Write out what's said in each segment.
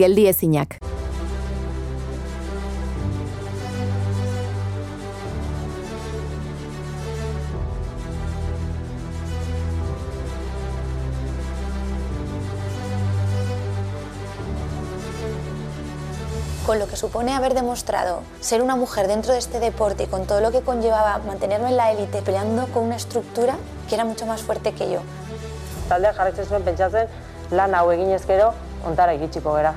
geldi ezinak. con lo que supone haber demostrado ser una mujer dentro de este deporte y con todo lo que conllevaba mantenerme en la élite peleando con una estructura que era mucho más fuerte que yo. Taldeak jarraitzen zuen pentsatzen lan hau eginez gero ontara iritsiko gera.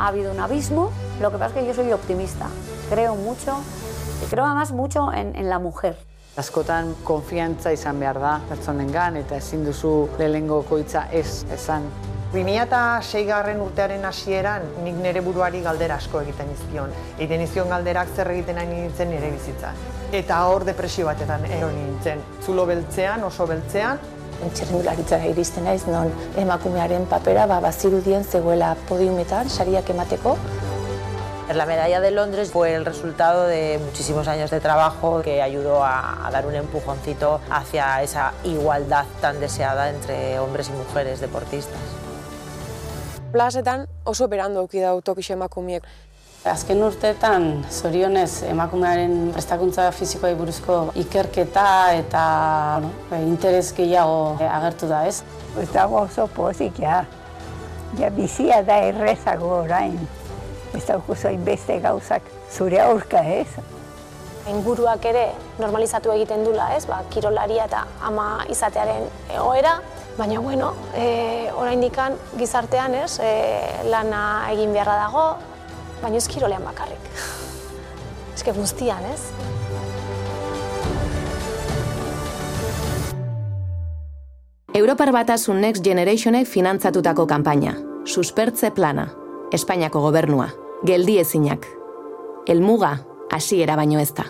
Ha habido un abismo, lo que pasa es que yo soy optimista. Creo mucho, creo además mucho en, en la mujer. Askotan konfiantza izan behar da pertsonengan eta ezin duzu lehengo koitza ez esan 2006 garren urtearen hasieran nik nire buruari galdera asko egiten izkion. Egiten izkion galderak zer egiten nahi nintzen nire bizitza. Eta hor depresio batetan ero nintzen. Zulo beltzean, oso beltzean. Txerrendularitzara iristen naiz, non emakumearen papera ba, bazirudien zegoela podiumetan, sariak emateko. La medalla de Londres fue el resultado de muchísimos años de trabajo que ayudó a, a dar un empujoncito hacia esa igualdad tan deseada entre hombres y mujeres deportistas. Plazetan oso berando auki dau tokixe emakumiek. Azken urteetan, zorionez, emakumearen prestakuntza fizikoa buruzko ikerketa eta bueno, interes gehiago agertu da, ez? Ez dago oso pozik, ja. Ja, bizia da errezago orain. Ez dago beste gauzak zure aurka, ez? Inguruak ere normalizatu egiten dula, ez? Ba, kirolaria eta ama izatearen egoera, Baina, bueno, e, oraindikan gizartean ez, e, lana egin beharra dago, baina ez kirolean bakarrik. Ez guztian, ez? Europar Batasun Next Generationek finantzatutako kanpaina. Suspertze plana. Espainiako gobernua. Geldi ezinak. Elmuga, hasiera baino ez da.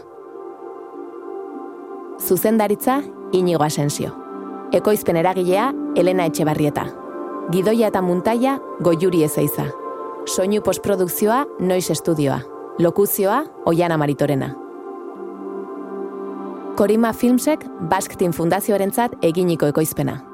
Zuzendaritza, inigo asensio. Ekoizpen eragilea, Elena Etxebarrieta. Gidoia eta muntaia, goiuri ezeiza. Soinu postprodukzioa, noiz estudioa. Lokuzioa, Oiana Maritorena. Korima Filmsek, Team Fundazioarentzat eginiko ekoizpena.